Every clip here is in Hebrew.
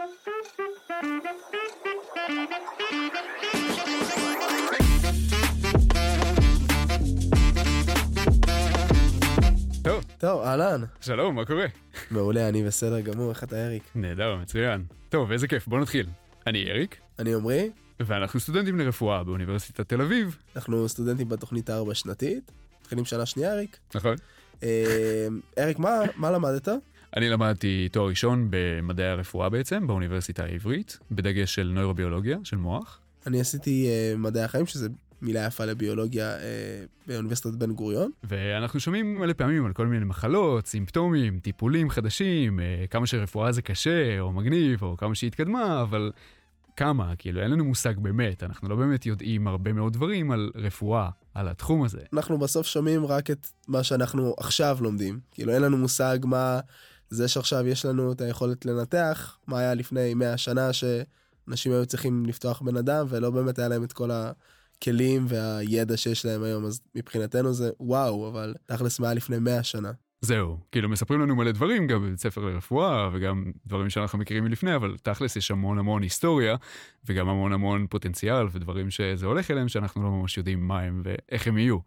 טוב, טוב, אהלן. שלום, מה קורה? מעולה, אני בסדר גמור, איך אתה אריק? נהדר, מצוין. טוב, איזה כיף, בוא נתחיל. אני אריק, אני עמרי, ואנחנו סטודנטים לרפואה באוניברסיטת תל אביב, אנחנו סטודנטים בתוכנית הארבע שנתית, מתחילים שנה שנייה אריק. נכון? אה, אריק, מה, מה למדת? אני למדתי תואר ראשון במדעי הרפואה בעצם, באוניברסיטה העברית, בדגש של נוירוביולוגיה, של מוח. אני עשיתי אה, מדעי החיים, שזה מילה יפה לביולוגיה אה, באוניברסיטת בן גוריון. ואנחנו שומעים מלא פעמים על כל מיני מחלות, סימפטומים, טיפולים חדשים, אה, כמה שרפואה זה קשה או מגניב, או כמה שהיא התקדמה, אבל כמה, כאילו אין לנו מושג באמת, אנחנו לא באמת יודעים הרבה מאוד דברים על רפואה, על התחום הזה. אנחנו בסוף שומעים רק את מה שאנחנו עכשיו לומדים. כאילו אין לנו מושג מה זה שעכשיו יש לנו את היכולת לנתח, מה היה לפני 100 שנה שאנשים היו צריכים לפתוח בן אדם ולא באמת היה להם את כל הכלים והידע שיש להם היום אז מבחינתנו זה וואו אבל תכלס מה היה לפני 100 שנה. זהו, כאילו מספרים לנו מלא דברים גם בבית ספר לרפואה וגם דברים שאנחנו מכירים מלפני, אבל תכלס יש המון המון היסטוריה וגם המון המון פוטנציאל ודברים שזה הולך אליהם שאנחנו לא ממש יודעים מה הם ואיך הם יהיו.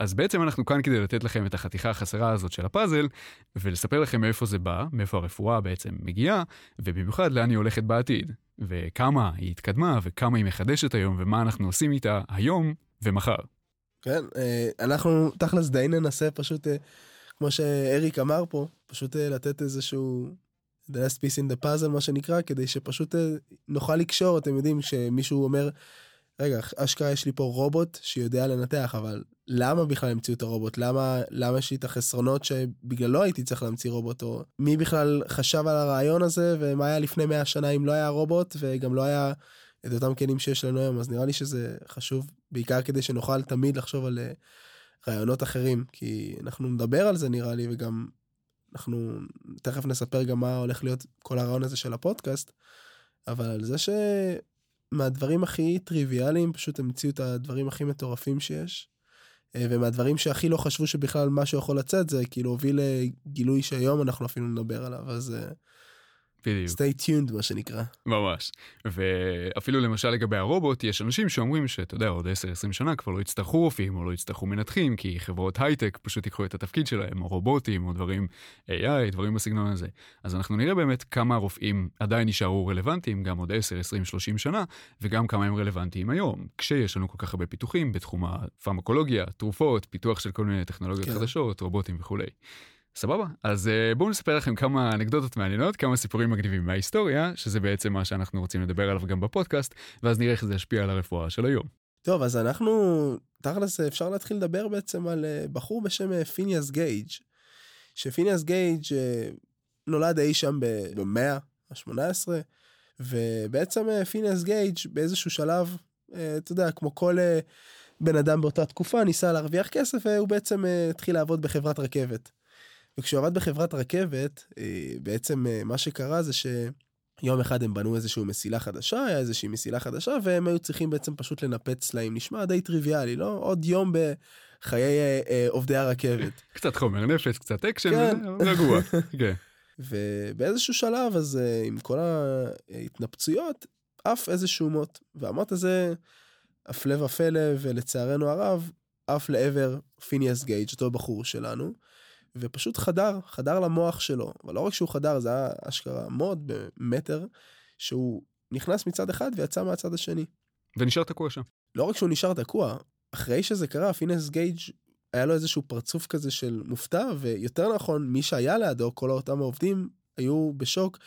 אז בעצם אנחנו כאן כדי לתת לכם את החתיכה החסרה הזאת של הפאזל ולספר לכם מאיפה זה בא, מאיפה הרפואה בעצם מגיעה ובמיוחד לאן היא הולכת בעתיד וכמה היא התקדמה וכמה היא מחדשת היום ומה אנחנו עושים איתה היום ומחר. כן אה, אנחנו תכלס די ננסה פשוט אה, כמו שאריק אמר פה פשוט אה, לתת איזשהו the last piece in the puzzle מה שנקרא כדי שפשוט אה, נוכל לקשור. אתם יודעים שמישהו אומר רגע אשכרה יש לי פה רובוט שיודע לנתח אבל למה בכלל המציאו את הרובוט? למה למה יש לי את החסרונות שבגללו הייתי צריך להמציא רובוט? או מי בכלל חשב על הרעיון הזה ומה היה לפני 100 שנה אם לא היה רובוט וגם לא היה את אותם כלים שיש לנו היום? אז נראה לי שזה חשוב בעיקר כדי שנוכל תמיד לחשוב על אה, רעיונות אחרים כי אנחנו נדבר על זה נראה לי וגם אנחנו תכף נספר גם מה הולך להיות כל הרעיון הזה של הפודקאסט. אבל על זה שמהדברים הכי טריוויאליים פשוט המציאו את הדברים הכי מטורפים שיש. אה, ומהדברים שהכי לא חשבו שבכלל משהו יכול לצאת זה כאילו הוביל לגילוי שהיום אנחנו אפילו נדבר עליו אז אה, בדיוק. stay tuned מה שנקרא. ממש. ואפילו למשל לגבי הרובוט, יש אנשים שאומרים שאתה יודע, עוד 10-20 שנה כבר לא יצטרכו רופאים או לא יצטרכו מנתחים, כי חברות הייטק פשוט ייקחו את התפקיד שלהם, או רובוטים, או דברים AI, דברים בסגנון הזה. אז אנחנו נראה באמת כמה רופאים עדיין יישארו רלוונטיים, גם עוד 10, 20, 30 שנה, וגם כמה הם רלוונטיים היום, כשיש לנו כל כך הרבה פיתוחים בתחום הפרמקולוגיה, תרופות, פיתוח של כל מיני טכנולוגיות כן. חדשות, רובוטים וכולי. סבבה אז אה, בואו נספר לכם כמה אנקדוטות מעניינות כמה סיפורים מגניבים מההיסטוריה שזה בעצם מה שאנחנו רוצים לדבר עליו גם בפודקאסט ואז נראה איך זה ישפיע על הרפואה של היום. טוב אז אנחנו תכלס אפשר להתחיל לדבר בעצם על אה, בחור בשם אה, פיניאס גייג' שפיניאס גייג' אה, נולד אי שם במאה ה-18 ובעצם אה, פיניאס גייג' באיזשהו שלב אה, אתה יודע כמו כל אה, בן אדם באותה תקופה ניסה להרוויח כסף והוא בעצם אה, התחיל לעבוד בחברת רכבת. וכשהוא עבד בחברת רכבת אה, בעצם אה, מה שקרה זה שיום אחד הם בנו איזשהו מסילה חדשה היה איזושהי מסילה חדשה והם היו צריכים בעצם פשוט לנפץ סלעים נשמע די טריוויאלי לא עוד יום בחיי אה, אה, עובדי הרכבת. קצת חומר נפץ קצת אקשן כן. רגוע. כן. ובאיזשהו שלב אז עם כל ההתנפצויות עף איזשהו מוט והמוט הזה הפלא ופלא ולצערנו הרב עף לעבר פיניאס גייג' אותו בחור שלנו. ופשוט חדר חדר למוח שלו אבל לא רק שהוא חדר זה היה אשכרה מוט במטר שהוא נכנס מצד אחד ויצא מהצד השני. ונשאר תקוע שם. לא רק שהוא נשאר תקוע אחרי שזה קרה פינס גייג' היה לו איזשהו פרצוף כזה של מופתע ויותר נכון מי שהיה לידו כל אותם העובדים היו בשוק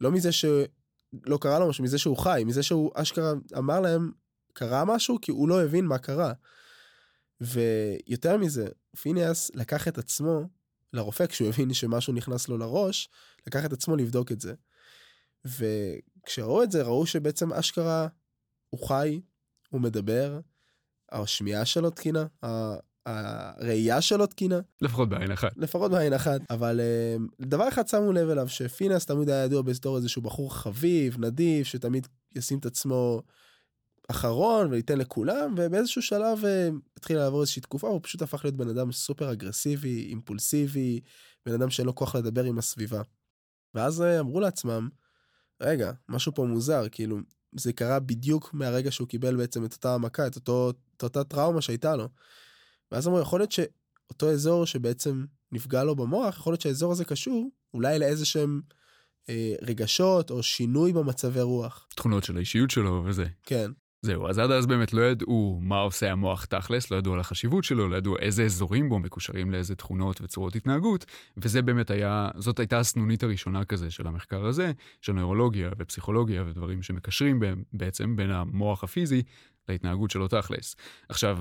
לא מזה שלא קרה לו משהו מזה שהוא חי מזה שהוא אשכרה אמר להם קרה משהו כי הוא לא הבין מה קרה. ויותר מזה פיניאס לקח את עצמו לרופא כשהוא הבין שמשהו נכנס לו לראש לקח את עצמו לבדוק את זה. וכשראו את זה ראו שבעצם אשכרה הוא חי הוא מדבר השמיעה שלו תקינה הראייה שלו תקינה לפחות בעין אחת. לפחות בעין אחת אבל אה, דבר אחד שמו לב אליו שפינס תמיד היה ידוע בתור איזשהו בחור חביב נדיב שתמיד ישים את עצמו אחרון וייתן לכולם ובאיזשהו שלב אה, התחיל לעבור איזושהי תקופה הוא פשוט הפך להיות בן אדם סופר אגרסיבי אימפולסיבי בן אדם שאין לו כוח לדבר עם הסביבה. ואז אה, אמרו לעצמם רגע, משהו פה מוזר, כאילו, זה קרה בדיוק מהרגע שהוא קיבל בעצם את אותה המכה, את, אותו, את אותה טראומה שהייתה לו. ואז אמרו, יכול להיות שאותו אזור שבעצם נפגע לו במוח, יכול להיות שהאזור הזה קשור אולי לאיזה שהם אה, רגשות או שינוי במצבי רוח. תכונות של האישיות שלו וזה. כן. זהו, אז עד אז באמת לא ידעו מה עושה המוח תכלס, לא ידעו על החשיבות שלו, לא ידעו איזה אזורים בו מקושרים לאיזה תכונות וצורות התנהגות, וזה באמת היה, זאת הייתה הסנונית הראשונה כזה של המחקר הזה, של נוירולוגיה ופסיכולוגיה ודברים שמקשרים בעצם בין המוח הפיזי להתנהגות שלו תכלס. עכשיו,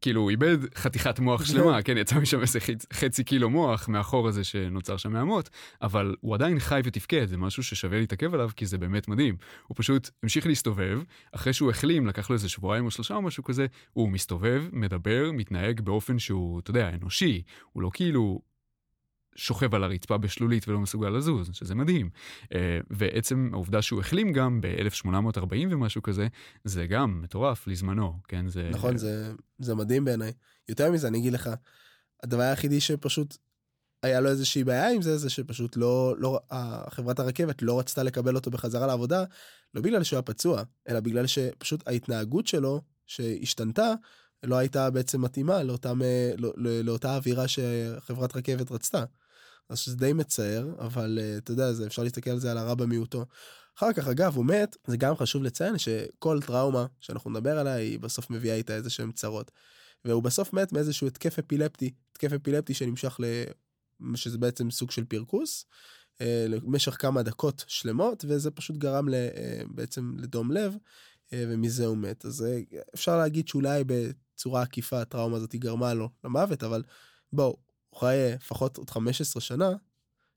כאילו הוא איבד חתיכת מוח שלמה, כן, יצא משם איזה חצי, חצי קילו מוח מהחור הזה שנוצר שם מהמות, אבל הוא עדיין חי ותפקד, זה משהו ששווה להתעכב עליו כי זה באמת מדהים. הוא פשוט המשיך להסתובב, אחרי שהוא החלים, לקח לו איזה שבועיים או שלושה או משהו כזה, הוא מסתובב, מדבר, מתנהג באופן שהוא, אתה יודע, אנושי, הוא לא כאילו שוכב על הרצפה בשלולית ולא מסוגל לזוז, שזה מדהים. אה, ועצם העובדה שהוא החלים גם ב-1840 ומשהו כזה, זה גם מטורף לזמנו, כן? זה... נכון, זה, זה מדהים בעיניי. יותר מזה, אני אגיד לך, הדבר היחידי שפשוט היה לו איזושהי בעיה עם זה, זה שפשוט לא, לא, חברת הרכבת לא רצתה לקבל אותו בחזרה לעבודה, לא בגלל שהוא היה פצוע, אלא בגלל שפשוט ההתנהגות שלו, שהשתנתה, לא הייתה בעצם מתאימה לאותם, אה, לא, לא, לאותה אווירה שחברת רכבת רצתה. אז שזה די מצער, אבל uh, אתה יודע, זה, אפשר להסתכל על זה על הרע במיעוטו. אחר כך, אגב, הוא מת, זה גם חשוב לציין שכל טראומה שאנחנו נדבר עליה, היא בסוף מביאה איתה איזה שהם צרות. והוא בסוף מת מאיזשהו התקף אפילפטי, התקף אפילפטי שנמשך ל... שזה בעצם סוג של פרכוס, uh, למשך כמה דקות שלמות, וזה פשוט גרם uh, בעצם לדום לב, ומזה הוא מת. אז אפשר להגיד שאולי בצורה עקיפה הטראומה הזאת גרמה לו למוות, אבל בואו, הוא חי לפחות עוד 15 שנה,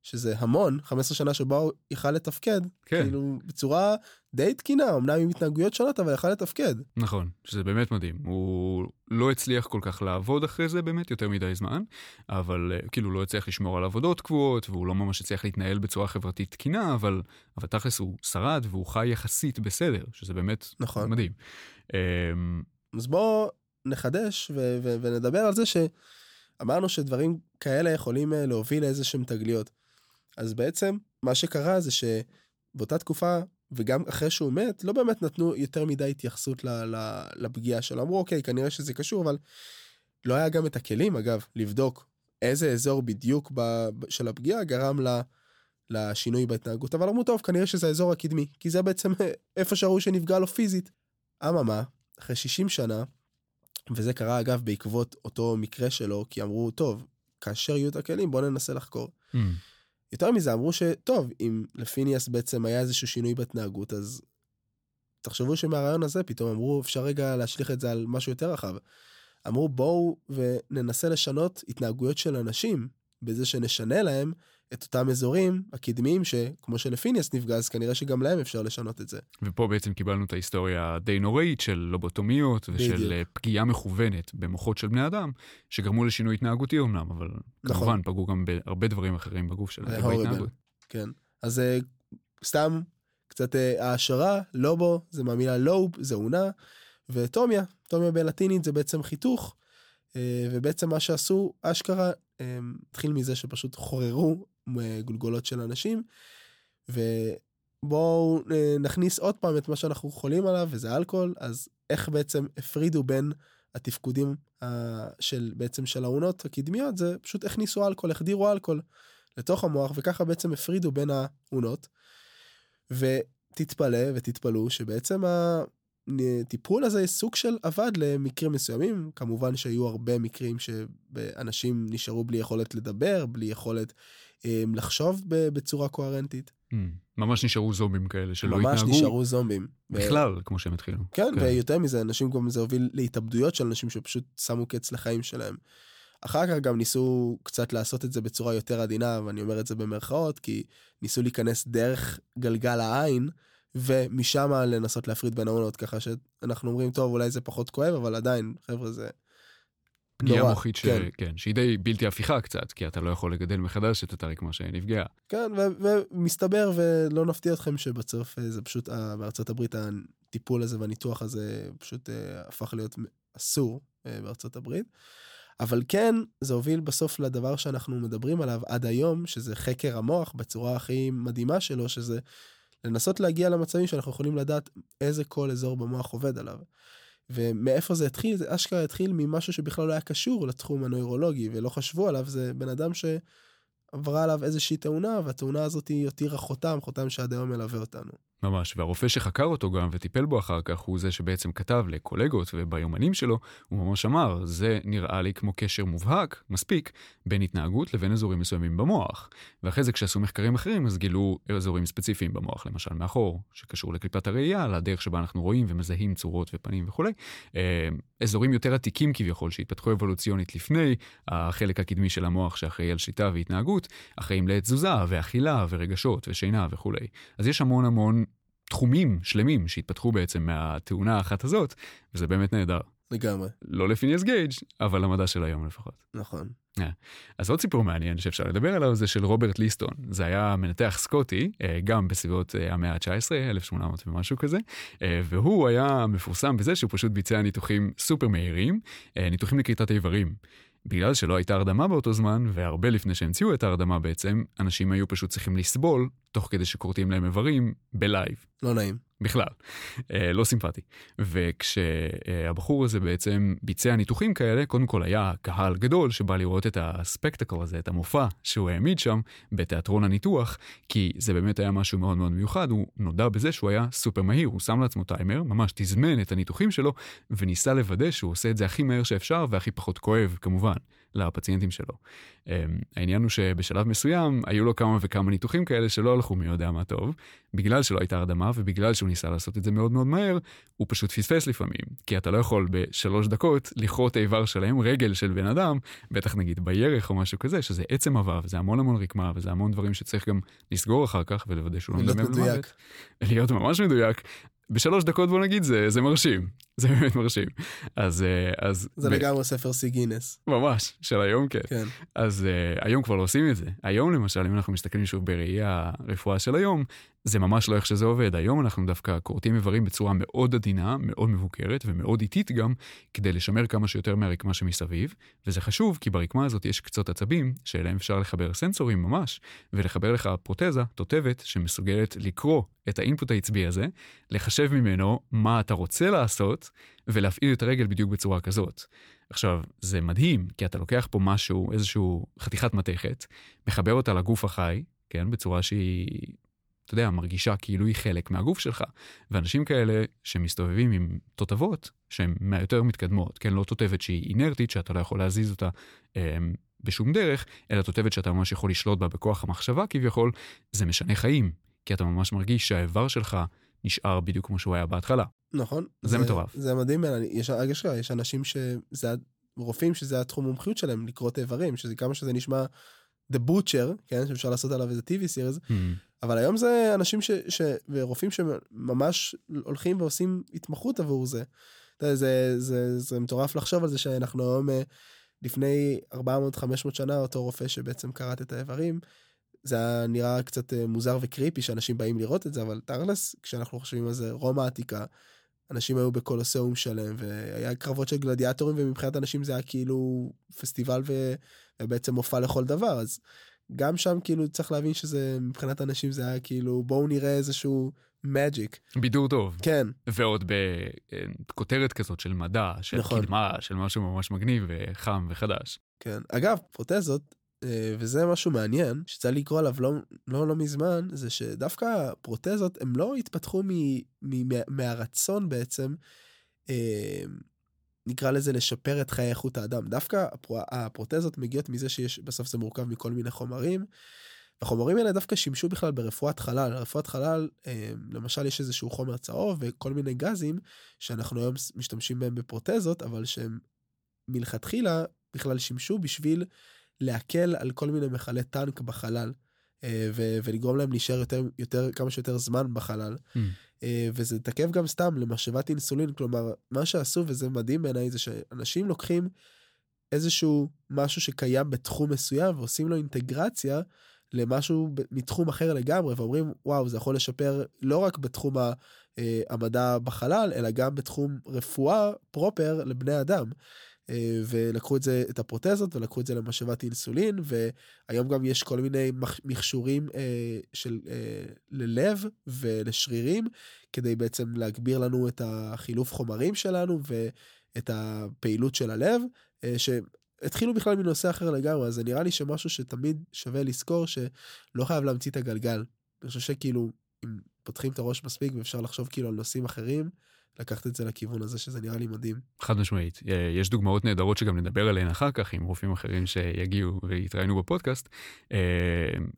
שזה המון, 15 שנה שבה הוא יכל לתפקד, כן. כאילו בצורה די תקינה, אמנם עם התנהגויות שונות, אבל יכל לתפקד. נכון, שזה באמת מדהים. הוא לא הצליח כל כך לעבוד אחרי זה באמת יותר מדי זמן, אבל אה, כאילו לא הצליח לשמור על עבודות קבועות, והוא לא ממש הצליח להתנהל בצורה חברתית תקינה, אבל, אבל תכלס הוא שרד והוא חי יחסית בסדר, שזה באמת נכון. מדהים. אמ, אז בואו נחדש ו- ו- ונדבר על זה ש... אמרנו שדברים כאלה יכולים אה, להוביל לאיזה שהם תגליות. אז בעצם מה שקרה זה שבאותה תקופה וגם אחרי שהוא מת לא באמת נתנו יותר מדי התייחסות לפגיעה שלו אמרו אוקיי כנראה שזה קשור אבל לא היה גם את הכלים אגב לבדוק איזה אזור בדיוק ב, של הפגיעה גרם לה, לשינוי בהתנהגות אבל אמרו טוב כנראה שזה האזור הקדמי כי זה בעצם איפה שראו שנפגע לו פיזית. אממה אחרי 60 שנה וזה קרה אגב בעקבות אותו מקרה שלו, כי אמרו, טוב, כאשר יהיו את הכלים בוא ננסה לחקור. Mm. יותר מזה אמרו שטוב, אם לפיניאס בעצם היה איזשהו שינוי בהתנהגות, אז תחשבו שמהרעיון הזה פתאום אמרו, אפשר רגע להשליך את זה על משהו יותר רחב. אמרו בואו וננסה לשנות התנהגויות של אנשים בזה שנשנה להם את אותם אזורים הקדמיים שכמו שלפיניאס נפגע אז כנראה שגם להם אפשר לשנות את זה. ופה בעצם קיבלנו את ההיסטוריה הדי נוראית של לובוטומיות ושל בדיוק. אה, פגיעה מכוונת במוחות של בני אדם שגרמו לשינוי התנהגותי אמנם אבל נכון. כמובן פגעו גם בהרבה דברים אחרים בגוף שלהם. כן אז uh, סתם קצת uh, העשרה לובו זה מהמילה לוב זה עונה וטומיה טומיה בלטינית זה בעצם חיתוך. ובעצם מה שעשו אשכרה התחיל מזה שפשוט חוררו גולגולות של אנשים. ובואו אה, נכניס עוד פעם את מה שאנחנו חולים עליו וזה אלכוהול אז איך בעצם הפרידו בין התפקודים אה, של בעצם של העונות הקדמיות זה פשוט הכניסו אלכוהול החדירו אלכוהול לתוך המוח וככה בעצם הפרידו בין העונות. ותתפלא ותתפלאו שבעצם הטיפול הזה סוג של עבד למקרים מסוימים כמובן שהיו הרבה מקרים שאנשים נשארו בלי יכולת לדבר בלי יכולת אמ, לחשוב בצורה קוהרנטית. Mm, ממש נשארו זומבים כאלה שלא ממש התנהגו. ממש נשארו זומבים. בכלל, ו... כמו שהם התחילו. כן, כן, ויותר מזה, אנשים גם זה הוביל להתאבדויות של אנשים שפשוט שמו קץ לחיים שלהם. אחר כך גם ניסו קצת לעשות את זה בצורה יותר עדינה, ואני אומר את זה במרכאות, כי ניסו להיכנס דרך גלגל העין, ומשם לנסות להפריד בין העונות, ככה שאנחנו אומרים, טוב, אולי זה פחות כואב, אבל עדיין, חבר'ה, זה פגיעה מוחית ש... כן. כן, שהיא די בלתי הפיכה קצת, כי אתה לא יכול לגדל מחדש את הטרי כמו שנפגעה. כן, ו- ומסתבר, ולא נפתיע אתכם שבצרף אה, זה פשוט, uh, בארצות הברית הטיפול הזה והניתוח הזה פשוט uh, הפך להיות אסור בארצות הברית. אבל כן, זה הוביל בסוף לדבר שאנחנו מדברים עליו עד היום, שזה חקר המוח בצורה הכי מדהימה שלו, שזה לנסות להגיע למצבים שאנחנו יכולים לדעת איזה כל אזור במוח עובד עליו. ומאיפה זה התחיל? זה אשכרה התחיל ממשהו שבכלל לא היה קשור לתחום הנוירולוגי ולא חשבו עליו, זה בן אדם שעברה עליו איזושהי תאונה והתאונה הזאת הותירה חותם, חותם שעד היום מלווה אותנו. ממש, והרופא שחקר אותו גם וטיפל בו אחר כך הוא זה שבעצם כתב לקולגות וביומנים שלו, הוא ממש אמר, זה נראה לי כמו קשר מובהק, מספיק, בין התנהגות לבין אזורים מסוימים במוח. ואחרי זה כשעשו מחקרים אחרים אז גילו אזורים ספציפיים במוח, למשל מאחור, שקשור לקליפת הראייה, לדרך שבה אנחנו רואים ומזהים צורות ופנים וכולי. אה, אזורים יותר עתיקים כביכול שהתפתחו אבולוציונית לפני החלק הקדמי של המוח שאחראי על שיטה והתנהגות, אחראים לתזוזה ואכילה ורגשות ושינה וכולי. אז יש המון המון תחומים שלמים שהתפתחו בעצם מהתאונה האחת הזאת, וזה באמת נהדר. לגמרי. לא לפיניאס גייג', אבל למדע של היום לפחות. נכון. Yeah. אז עוד סיפור מעניין שאפשר לדבר עליו זה של רוברט ליסטון. זה היה מנתח סקוטי, אה, גם בסביבות אה, המאה ה-19, 1800 ומשהו כזה, אה, והוא היה מפורסם בזה שהוא פשוט ביצע ניתוחים סופר מהירים, ניתוחים לכריתת איברים. בגלל שלא הייתה הרדמה באותו זמן, והרבה לפני שהמציאו את ההרדמה בעצם, אנשים היו פשוט צריכים לסבול, תוך כדי שכורתים להם איברים, ב live. לא נעים. בכלל, אה, לא סימפטי. וכשהבחור הזה בעצם ביצע ניתוחים כאלה, קודם כל היה קהל גדול שבא לראות את הספקטקל הזה, את המופע שהוא העמיד שם בתיאטרון הניתוח, כי זה באמת היה משהו מאוד מאוד מיוחד, הוא נודע בזה שהוא היה סופר מהיר, הוא שם לעצמו טיימר, ממש תזמן את הניתוחים שלו, וניסה לוודא שהוא עושה את זה הכי מהר שאפשר והכי פחות כואב, כמובן. לפציינטים שלו. אמ, העניין הוא שבשלב מסוים היו לו כמה וכמה ניתוחים כאלה שלא הלכו מי יודע מה טוב, בגלל שלא הייתה הרדמה ובגלל שהוא ניסה לעשות את זה מאוד מאוד מהר, הוא פשוט פספס לפעמים. כי אתה לא יכול בשלוש דקות לכרות איבר שלם, רגל של בן אדם, בטח נגיד בירך או משהו כזה, שזה עצם אבב, זה המון המון רקמה וזה המון דברים שצריך גם לסגור אחר כך ולוודא שהוא לא מדמם למוות. להיות ממש מדויק. בשלוש דקות בוא נגיד זה זה מרשים זה באמת מרשים. אז אה, אז זה ב... לגמרי ספר סי גינס. ממש של היום כן, כן. אז uh, היום כבר לא עושים את זה. היום למשל אם אנחנו מסתכלים שוב בראי הרפואה של היום זה ממש לא איך שזה עובד. היום אנחנו דווקא כורתים איברים בצורה מאוד עדינה מאוד מבוקרת ומאוד איטית גם כדי לשמר כמה שיותר מהרקמה שמסביב. וזה חשוב כי ברקמה הזאת יש קצות עצבים שאליהם אפשר לחבר סנסורים ממש ולחבר לך פרוטזה תותבת שמסוגלת לקרוא את האינפוט העצבי הזה, לחשב ממנו מה אתה רוצה לעשות, ולהפעיל את הרגל בדיוק בצורה כזאת. עכשיו, זה מדהים, כי אתה לוקח פה משהו, איזשהו חתיכת מתכת, מחבר אותה לגוף החי, כן, בצורה שהיא, אתה יודע, מרגישה כאילו היא חלק מהגוף שלך. ואנשים כאלה שמסתובבים עם תותבות, שהן מהיותר מתקדמות, כן, לא תותבת שהיא אינרטית, שאתה לא יכול להזיז אותה אה, בשום דרך, אלא תותבת שאתה ממש יכול לשלוט בה בכוח המחשבה כביכול, זה משנה חיים. כי אתה ממש מרגיש שהאיבר שלך נשאר בדיוק כמו שהוא היה בהתחלה. נכון. זה, זה מטורף. זה מדהים, יש, יש, יש אנשים שזה, רופאים שזה התחום מומחיות שלהם, לקרות איברים, שזה כמה שזה נשמע The Butcher, כן, שאפשר לעשות עליו איזה TV series, mm. אבל היום זה אנשים ש, ש, ורופאים שממש הולכים ועושים התמחות עבור זה. זה, זה, זה, זה מטורף לחשוב על זה שאנחנו היום, אה, לפני 400-500 שנה, אותו רופא שבעצם קראת את האיברים, זה היה נראה קצת אה, מוזר וקריפי שאנשים באים לראות את זה, אבל תכלס, כשאנחנו חושבים על זה, רומא העתיקה, אנשים היו בקולוסיאום שלם, והיה קרבות של גלדיאטורים, ומבחינת אנשים זה היה כאילו פסטיבל ו... ובעצם מופע לכל דבר, אז גם שם כאילו צריך להבין שזה, מבחינת אנשים זה היה כאילו, בואו נראה איזשהו מג'יק. בידור טוב. כן. ועוד בכותרת כזאת של מדע, של נכון. קדמה, של משהו ממש מגניב וחם וחדש. כן. אגב, פרוטזות אה, וזה משהו מעניין שצריך לקרוא עליו לא לא לא מזמן זה שדווקא פרוטזות הם לא התפתחו מ, מ, מהרצון בעצם אה, נקרא לזה לשפר את חיי איכות האדם דווקא הפר, הפרוטזות מגיעות מזה שיש בסוף זה מורכב מכל מיני חומרים. החומרים האלה דווקא שימשו בכלל ברפואת חלל רפואת חלל אה, למשל יש איזשהו חומר צהוב וכל מיני גזים שאנחנו היום משתמשים בהם בפרוטזות אבל שהם מלכתחילה בכלל שימשו בשביל. להקל על כל מיני מכלי טנק בחלל אה, ו- ולגרום להם להישאר יותר יותר כמה שיותר זמן בחלל mm. אה, וזה תקף גם סתם למשאבת אינסולין כלומר מה שעשו וזה מדהים בעיניי זה שאנשים לוקחים איזשהו משהו שקיים בתחום מסוים ועושים לו אינטגרציה למשהו מתחום אחר לגמרי ואומרים וואו זה יכול לשפר לא רק בתחום אה, המדע בחלל אלא גם בתחום רפואה פרופר לבני אדם. אה, ולקחו את זה, את הפרוטזות, ולקחו את זה למשאבת אינסולין, והיום גם יש כל מיני מכשורים אה, של, ללב ולשרירים, כדי בעצם להגביר לנו את החילוף חומרים שלנו ואת הפעילות של הלב, שהתחילו בכלל מנושא אחר לגמרי, אז זה נראה לי שמשהו שתמיד שווה לזכור שלא חייב להמציא את הגלגל. אני חושב שכאילו, אם פותחים את הראש מספיק ואפשר לחשוב כאילו על נושאים אחרים, לקחת את זה לכיוון הזה שזה נראה לי מדהים. חד משמעית. יש דוגמאות נהדרות שגם נדבר עליהן אחר כך עם רופאים אחרים שיגיעו ויתראיינו בפודקאסט. אה,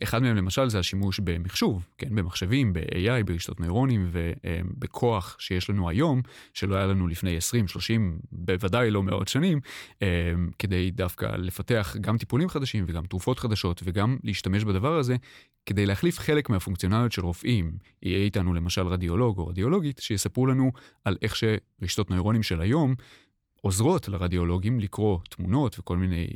אחד מהם למשל זה השימוש במחשוב, כן, במחשבים, ב-AI, ברשתות נוירונים ובכוח שיש לנו היום, שלא היה לנו לפני 20, 30, בוודאי לא מאות שנים, אה, כדי דווקא לפתח גם טיפולים חדשים וגם תרופות חדשות וגם להשתמש בדבר הזה כדי להחליף חלק מהפונקציונליות של רופאים. יהיה איתנו למשל רדיולוג או רדיולוגית שיספרו לנו על איך שרשתות נוירונים של היום עוזרות לרדיולוגים לקרוא תמונות וכל מיני...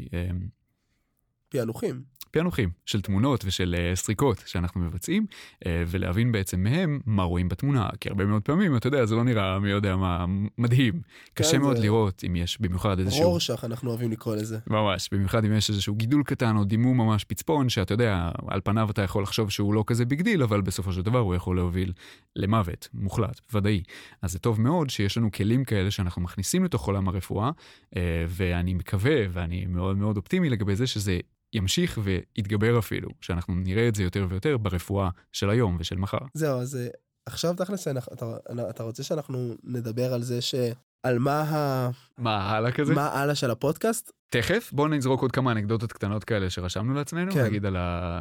פענוחים. פענוחים של תמונות ושל uh, סריקות שאנחנו מבצעים, uh, ולהבין בעצם מהם מה רואים בתמונה, כי הרבה מאוד פעמים, אתה יודע, זה לא נראה מי יודע מה מדהים. כן, קשה מאוד לראות אם יש במיוחד איזשהו... רורשך, אנחנו אוהבים לקרוא לזה. ממש, במיוחד אם יש איזשהו גידול קטן או דימום ממש פצפון, שאתה יודע, על פניו אתה יכול לחשוב שהוא לא כזה big deal, אבל בסופו של דבר הוא יכול להוביל למוות, מוחלט, ודאי. אז זה טוב מאוד שיש לנו כלים כאלה שאנחנו מכניסים לתוך עולם הרפואה, uh, ואני מקווה, ואני מאוד מאוד אופטימי לגבי זה שזה ימשיך ויתגבר אפילו, שאנחנו נראה את זה יותר ויותר ברפואה של היום ושל מחר. זהו, אז אה, עכשיו תכלס, אתה, אתה רוצה שאנחנו נדבר על זה ש... על מה ה... מה הלאה כזה? מה הלאה של הפודקאסט? תכף, בואו נזרוק עוד כמה אנקדוטות קטנות כאלה שרשמנו לעצמנו, כן. נגיד על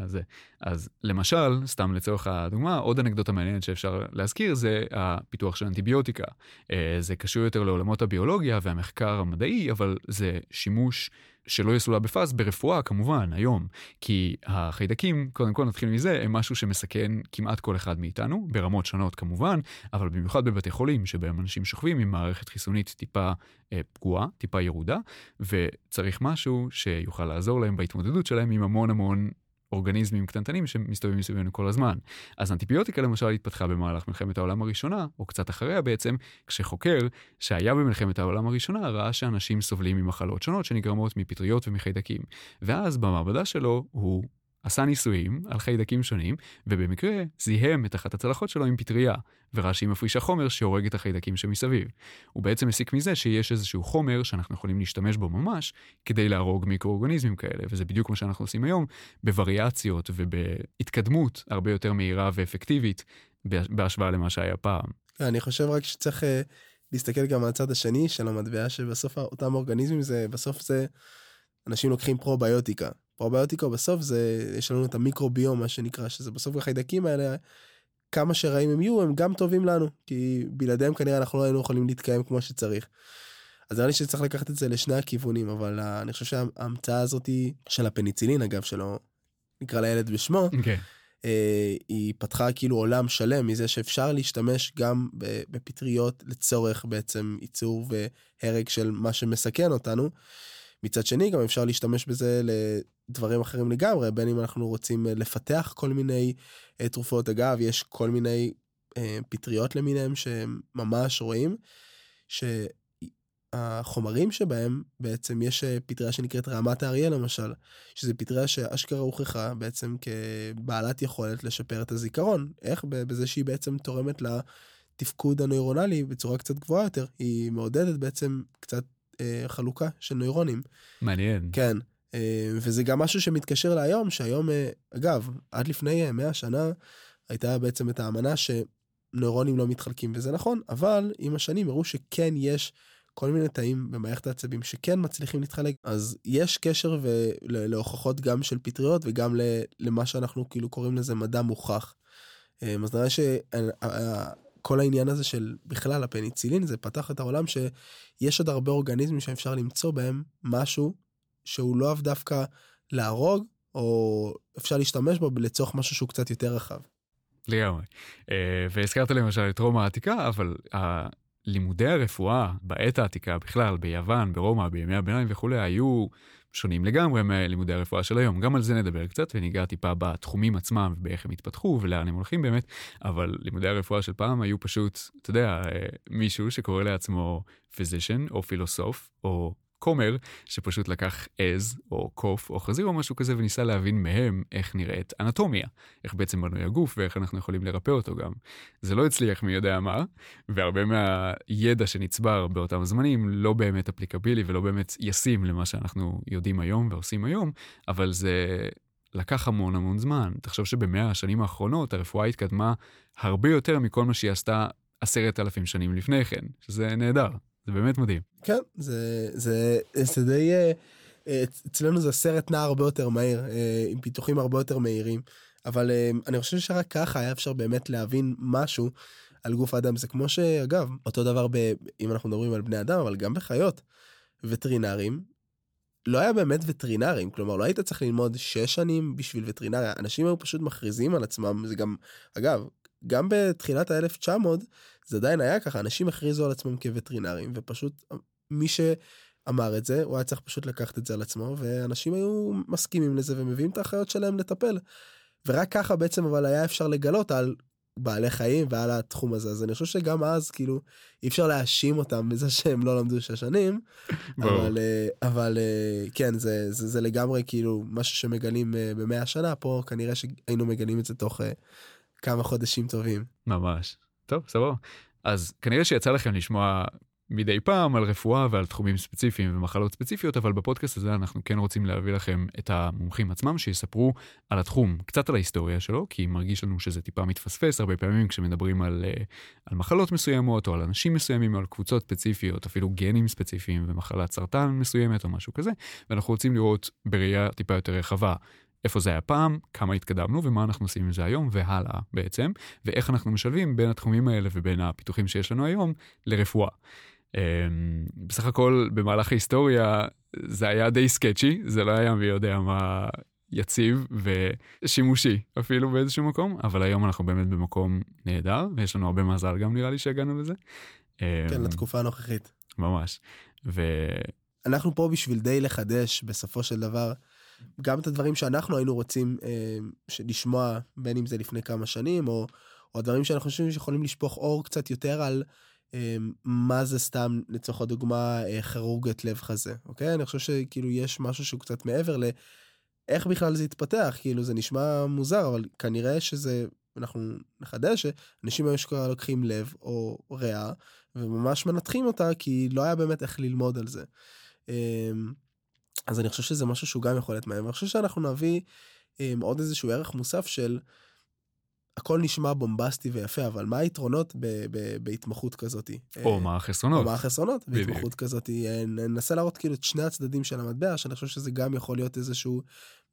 זה. אז למשל, סתם לצורך הדוגמה, עוד אנקדוטה מעניינת שאפשר להזכיר זה הפיתוח של אנטיביוטיקה. אה, זה קשור יותר לעולמות הביולוגיה והמחקר המדעי, אבל זה שימוש שלא יסולא בפאז ברפואה כמובן היום, כי החיידקים, קודם כל נתחיל מזה, הם משהו שמסכן כמעט כל אחד מאיתנו, ברמות שונות כמובן, אבל במיוחד בבתי חולים שבהם אנשים שוכבים עם מערכת חיסונית טיפה אה, פגועה, טיפה ירודה, וצריך משהו שיוכל לעזור להם בהתמודדות שלהם עם המון המון אורגניזמים קטנטנים שמסתובבים מסביבנו כל הזמן. אז אנטיביוטיקה למשל התפתחה במהלך מלחמת העולם הראשונה, או קצת אחריה בעצם, כשחוקר שהיה במלחמת העולם הראשונה ראה שאנשים סובלים ממחלות שונות שנגרמות מפטריות ומחיידקים. ואז במעבדה שלו הוא עשה ניסויים על חיידקים שונים, ובמקרה זיהם את אחת הצלחות שלו עם פטריה, וראה שהיא מפרישה חומר שהורג את החיידקים שמסביב. הוא בעצם הסיק מזה שיש איזשהו חומר שאנחנו יכולים להשתמש בו ממש, כדי להרוג מיקרואורגניזמים כאלה, וזה בדיוק מה שאנחנו עושים היום, בווריאציות ובהתקדמות הרבה יותר מהירה ואפקטיבית בהשוואה למה שהיה פעם. אני חושב רק שצריך uh, להסתכל גם על הצד השני של המטבע, שבסוף אותם אורגניזמים זה, בסוף זה, אנשים לוקחים פרוביוטיקה. פרוביוטיקה בסוף זה, יש לנו את המיקרוביום מה שנקרא, שזה בסוף החיידקים האלה, כמה שרעים הם יהיו, הם גם טובים לנו, כי בלעדיהם כנראה אנחנו לא היינו יכולים להתקיים כמו שצריך. אז נראה לי שצריך לקחת את זה לשני הכיוונים, אבל uh, אני חושב שההמצאה הזאת של הפניצילין, אגב, שלא נקרא לילד בשמו, okay. אוקיי. uh, היא פתחה כאילו עולם שלם מזה שאפשר להשתמש גם בפטריות לצורך בעצם ייצור והרג של מה שמסכן אותנו. מצד שני גם אפשר להשתמש בזה לדברים אחרים לגמרי בין אם אנחנו רוצים אה, לפתח כל מיני uh, תרופות. אגב יש כל מיני uh, פטריות למיניהם שממש רואים שהחומרים שבהם בעצם יש פטריה שנקראת רעמת האריה למשל שזה פטריה שאשכרה הוכחה בעצם כבעלת יכולת לשפר את הזיכרון. איך? בזה שהיא בעצם תורמת לתפקוד הנוירונלי בצורה קצת גבוהה יותר. היא מעודדת בעצם קצת אה, חלוקה של נוירונים. מעניין. כן, אה, וזה גם משהו שמתקשר להיום, שהיום, אה, אגב, עד לפני 100 אה, שנה הייתה בעצם את האמנה שנוירונים לא מתחלקים, וזה נכון, אבל עם השנים הראו שכן יש כל מיני תאים במערכת העצבים שכן מצליחים להתחלק, אז יש קשר להוכחות גם של פטריות וגם למה שאנחנו כאילו קוראים לזה מדע מוכח. אז נראה כל העניין הזה של בכלל הפניצילין זה פתח את העולם שיש עוד הרבה אורגניזמים שאפשר למצוא בהם משהו שהוא לא אוהב דווקא להרוג או אפשר להשתמש בו לצורך משהו שהוא קצת יותר רחב. לגמרי. אה, והזכרת למשל את רומא העתיקה אבל לימודי הרפואה בעת העתיקה בכלל ביוון ברומא בימי הביניים וכולי היו שונים לגמרי מלימודי הרפואה של היום. גם על זה נדבר קצת וניגע טיפה בתחומים עצמם ואיך הם התפתחו ולאן הם הולכים באמת, אבל לימודי הרפואה של פעם היו פשוט, אתה יודע, אה, מישהו שקורא לעצמו פיזישן או פילוסוף או כומר שפשוט לקח עז או קוף או חזיר או משהו כזה וניסה להבין מהם איך נראית אנטומיה, איך בעצם בנוי הגוף ואיך אנחנו יכולים לרפא אותו גם. זה לא הצליח מי יודע מה, והרבה מהידע שנצבר באותם זמנים לא באמת אפליקבילי ולא באמת ישים למה שאנחנו יודעים היום ועושים היום, אבל זה לקח המון המון זמן. תחשוב שבמאה השנים האחרונות הרפואה התקדמה הרבה יותר מכל מה שהיא עשתה עשרת אלפים שנים לפני כן, שזה נהדר, זה באמת מדהים. כן, זה, זה, זה די... אה, אה, אצלנו זה סרט נע הרבה יותר מהיר, אה, עם פיתוחים הרבה יותר מהירים, אבל אני חושב שרק ככה היה אפשר באמת להבין משהו על גוף האדם. זה כמו שאגב, אותו דבר ב, אם אנחנו מדברים על בני אדם, אבל גם בחיות, וטרינרים, לא היה באמת וטרינרים, כלומר לא היית צריך ללמוד שש שנים בשביל וטרינריה, אנשים היו פשוט מכריזים על עצמם, זה גם, אגב, גם בתחילת ה-1900 זה עדיין היה ככה, אנשים הכריזו על עצמם כווטרינרים, ופשוט מי שאמר את זה, הוא היה צריך פשוט לקחת את זה על עצמו, ואנשים היו מסכימים לזה ומביאים את האחיות שלהם לטפל. ורק ככה בעצם אבל היה אפשר לגלות על בעלי חיים ועל התחום הזה אז אני חושב שגם אז כאילו אי אפשר להאשים אותם בזה שהם לא למדו שש שנים אבל אה, אבל אה, כן זה, זה זה לגמרי כאילו משהו שמגלים אה, במאה שנה פה כנראה שהיינו מגלים את זה תוך כמה חודשים טובים. ממש טוב סבבה אז כנראה שיצא לכם לשמוע מדי פעם על רפואה ועל תחומים ספציפיים ומחלות ספציפיות, אבל בפודקאסט הזה אנחנו כן רוצים להביא לכם את המומחים עצמם שיספרו על התחום, קצת על ההיסטוריה שלו, כי מרגיש לנו שזה טיפה מתפספס הרבה פעמים כשמדברים על, אה, על מחלות מסוימות או על אנשים מסוימים או על קבוצות ספציפיות, אפילו גנים ספציפיים ומחלת סרטן מסוימת או משהו כזה, ואנחנו רוצים לראות בראייה טיפה יותר רחבה איפה זה היה פעם, כמה התקדמנו ומה אנחנו עושים עם זה היום והלאה בעצם, ואיך אנחנו משלבים בין התחומים האלה ובין הפיתוחים שיש לנו היום לרפואה. אמ, בסך הכל במהלך ההיסטוריה זה היה די סקצ'י, זה לא היה מי יודע מה יציב ושימושי אפילו באיזשהו מקום, אבל היום אנחנו באמת במקום נהדר, ויש לנו הרבה מזל גם נראה לי שהגענו לזה. כן, אמ, לתקופה הנוכחית. ממש. ו... אנחנו פה בשביל די לחדש בסופו של דבר גם את הדברים שאנחנו היינו רוצים אה, לשמוע בין אם זה לפני כמה שנים או, או הדברים שאנחנו חושבים שיכולים לשפוך אור קצת יותר על אמ, מה זה סתם לצורך הדוגמה אה, כירורגת לב חזה אוקיי אני חושב שכאילו יש משהו שהוא קצת מעבר לאיך בכלל זה התפתח כאילו זה נשמע מוזר אבל כנראה שזה אנחנו נחדש שאנשים היו שכבר לוקחים לב או ריאה וממש מנתחים אותה כי לא היה באמת איך ללמוד על זה. אז אני חושב שזה משהו שהוא גם יכול להיות מהם אני חושב שאנחנו נביא אמ, עוד איזשהו ערך מוסף של. הכל נשמע בומבסטי ויפה אבל מה היתרונות ב- ב- בהתמחות כזאת או מה החסרונות או מה החסרונות בהתמחות כזאת ננסה להראות כאילו את שני הצדדים של המטבע שאני חושב שזה גם יכול להיות איזשהו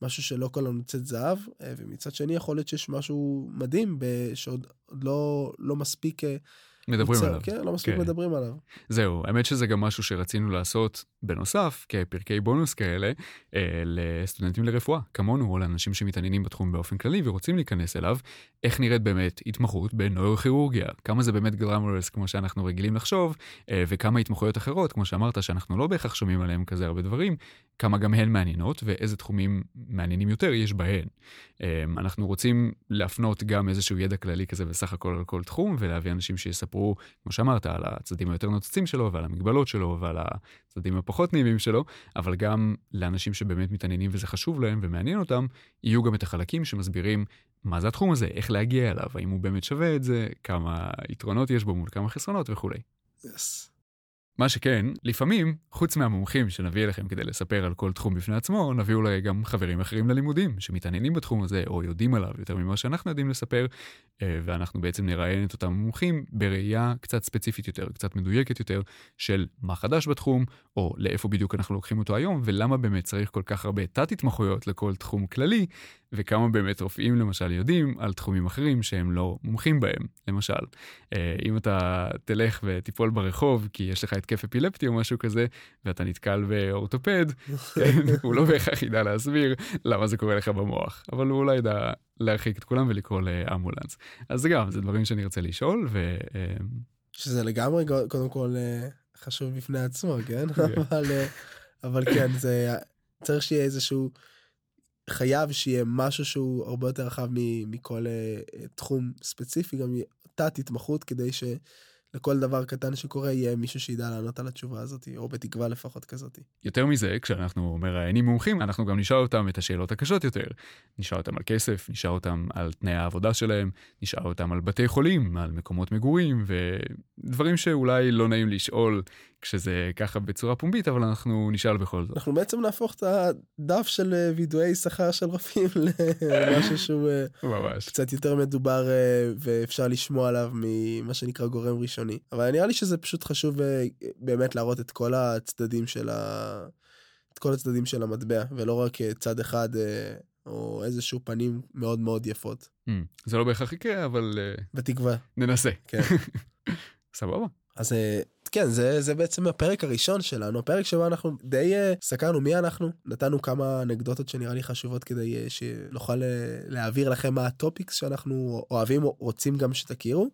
משהו שלא כל לנו נמצאת זהב אה, ומצד שני יכול להיות שיש משהו מדהים שעוד לא לא מספיק אה, מדברים עליו. כן, לא מספיק כן. מדברים עליו. זהו, האמת שזה גם משהו שרצינו לעשות בנוסף, כפרקי בונוס כאלה, אה, לסטודנטים לרפואה, כמונו, או לאנשים שמתעניינים בתחום באופן כללי ורוצים להיכנס אליו, איך נראית באמת התמחות בנוירוכירורגיה, כמה זה באמת גלמורס כמו שאנחנו רגילים לחשוב, אה, וכמה התמחויות אחרות, כמו שאמרת, שאנחנו לא בהכרח שומעים עליהם כזה הרבה דברים, כמה גם הן מעניינות ואיזה תחומים מעניינים יותר יש בהן. אה, אנחנו רוצים להפנות גם איזשהו ידע כללי כזה בסך הכל על כל תחום, ולהביא אנשים שיספרו, כמו שאמרת, על הצדדים היותר נוצצים שלו ועל המגבלות שלו ועל הצדדים הפחות נעימים שלו, אבל גם לאנשים שבאמת מתעניינים וזה חשוב להם ומעניין אותם, יהיו גם את החלקים שמסבירים מה זה התחום הזה, איך להגיע אליו, האם הוא באמת שווה את זה, כמה יתרונות יש בו מול כמה חסרונות וכולי. Yes. מה שכן, לפעמים, חוץ מהמומחים שנביא אליכם כדי לספר על כל תחום בפני עצמו, נביא אולי גם חברים אחרים ללימודים, שמתעניינים בתחום הזה, או יודעים עליו יותר ממה שאנחנו יודעים לספר, אה, ואנחנו בעצם נראיין את אותם מומחים בראייה קצת ספציפית יותר, קצת מדויקת יותר, של מה חדש בתחום, או לאיפה בדיוק אנחנו לוקחים אותו היום, ולמה באמת צריך כל כך הרבה תת-התמחויות לכל תחום כללי, וכמה באמת רופאים למשל יודעים על תחומים אחרים שהם לא מומחים בהם. למשל, אה, אם אתה תלך ותיפול ברחוב כי יש לך התקף אפילפטי או משהו כזה, ואתה נתקל באורתופד, כן, הוא לא בהכרח ידע להסביר למה זה קורה לך במוח, אבל הוא אולי ידע להרחיק את כולם ולקרוא לאמבולנס. אז גם, זה דברים שאני ארצה לשאול, ו... אה, שזה לגמרי קודם כל אה, חשוב בפני עצמו, כן? כן. אבל, אבל כן, זה צריך שיהיה איזשהו... חייב שיהיה משהו שהוא הרבה יותר רחב מכל uh, תחום ספציפי, גם תת התמחות כדי לכל דבר קטן שקורה יהיה מישהו שידע לענות על התשובה הזאת, או בתקווה לפחות כזאת. יותר מזה, כשאנחנו מראיינים מומחים, אנחנו גם נשאל אותם את השאלות הקשות יותר. נשאל אותם על כסף, נשאל אותם על תנאי העבודה שלהם, נשאל אותם על בתי חולים, על מקומות מגורים, ודברים שאולי לא נעים לשאול כשזה ככה בצורה פומבית, אבל אנחנו נשאל בכל זאת. אנחנו בעצם נהפוך את הדף של אה, וידואי שכר של רופאים למשהו שהוא אה, ממש. קצת יותר מדובר אה, ואפשר לשמוע עליו ממה שנקרא גורם ראשוני. אבל נראה לי שזה פשוט חשוב באמת להראות את כל הצדדים של ה... את כל הצדדים של המטבע ולא רק צד אחד או איזשהו פנים מאוד מאוד יפות. Mm, זה לא בהכרח יקרה אבל בתקווה ננסה. כן. סבבה. אז כן, זה, זה בעצם הפרק הראשון שלנו, הפרק שבו אנחנו די סקרנו מי אנחנו, נתנו כמה אנקדוטות שנראה לי חשובות כדי שנוכל להעביר לכם מה ה topics שאנחנו אוהבים, או רוצים גם שתכירו.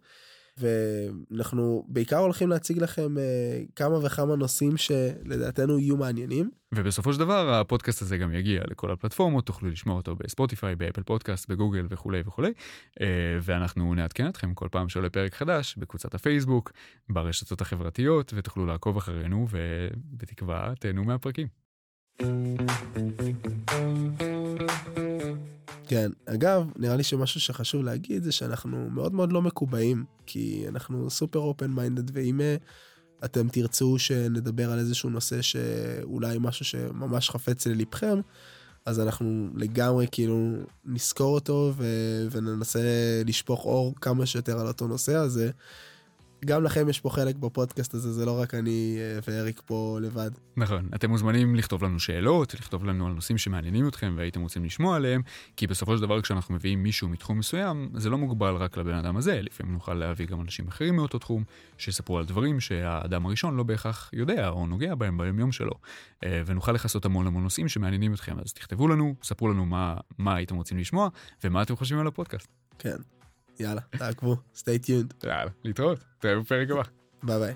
ואנחנו בעיקר הולכים להציג לכם uh, כמה וכמה נושאים שלדעתנו יהיו מעניינים. ובסופו של דבר הפודקאסט הזה גם יגיע לכל הפלטפורמות, תוכלו לשמוע אותו בספוטיפיי, באפל פודקאסט, בגוגל וכולי וכולי. Uh, ואנחנו נעדכן אתכם כל פעם שעולה פרק חדש בקבוצת הפייסבוק, ברשתות החברתיות, ותוכלו לעקוב אחרינו, ובתקווה תהנו מהפרקים. כן, אגב, נראה לי שמשהו שחשוב להגיד זה שאנחנו מאוד מאוד לא מקובעים, כי אנחנו סופר open minded, ואם אה, אתם תרצו שנדבר על איזשהו נושא שאולי משהו שממש חפץ ללבכם, אז אנחנו לגמרי כאילו נזכור אותו ו- וננסה לשפוך אור כמה שיותר על אותו נושא הזה. גם לכם יש פה חלק בפודקאסט הזה, זה לא רק אני אה, ואריק פה לבד. נכון, אתם מוזמנים לכתוב לנו שאלות, לכתוב לנו על נושאים שמעניינים אתכם והייתם רוצים לשמוע עליהם, כי בסופו של דבר כשאנחנו מביאים מישהו מתחום מסוים, זה לא מוגבל רק לבן אדם הזה, לפעמים נוכל להביא גם אנשים אחרים מאותו תחום, שיספרו על דברים שהאדם הראשון לא בהכרח יודע או נוגע בהם ביום יום שלו, אה, ונוכל לכסות המון המון נושאים שמעניינים אתכם, אז תכתבו לנו, ספרו לנו מה, מה הייתם רוצים לשמוע ומה אתם חושבים על הפודקאסט. כן. יאללה, תעקבו, stay tuned. יאללה, להתראות, תראה בפרק הבא. ביי ביי.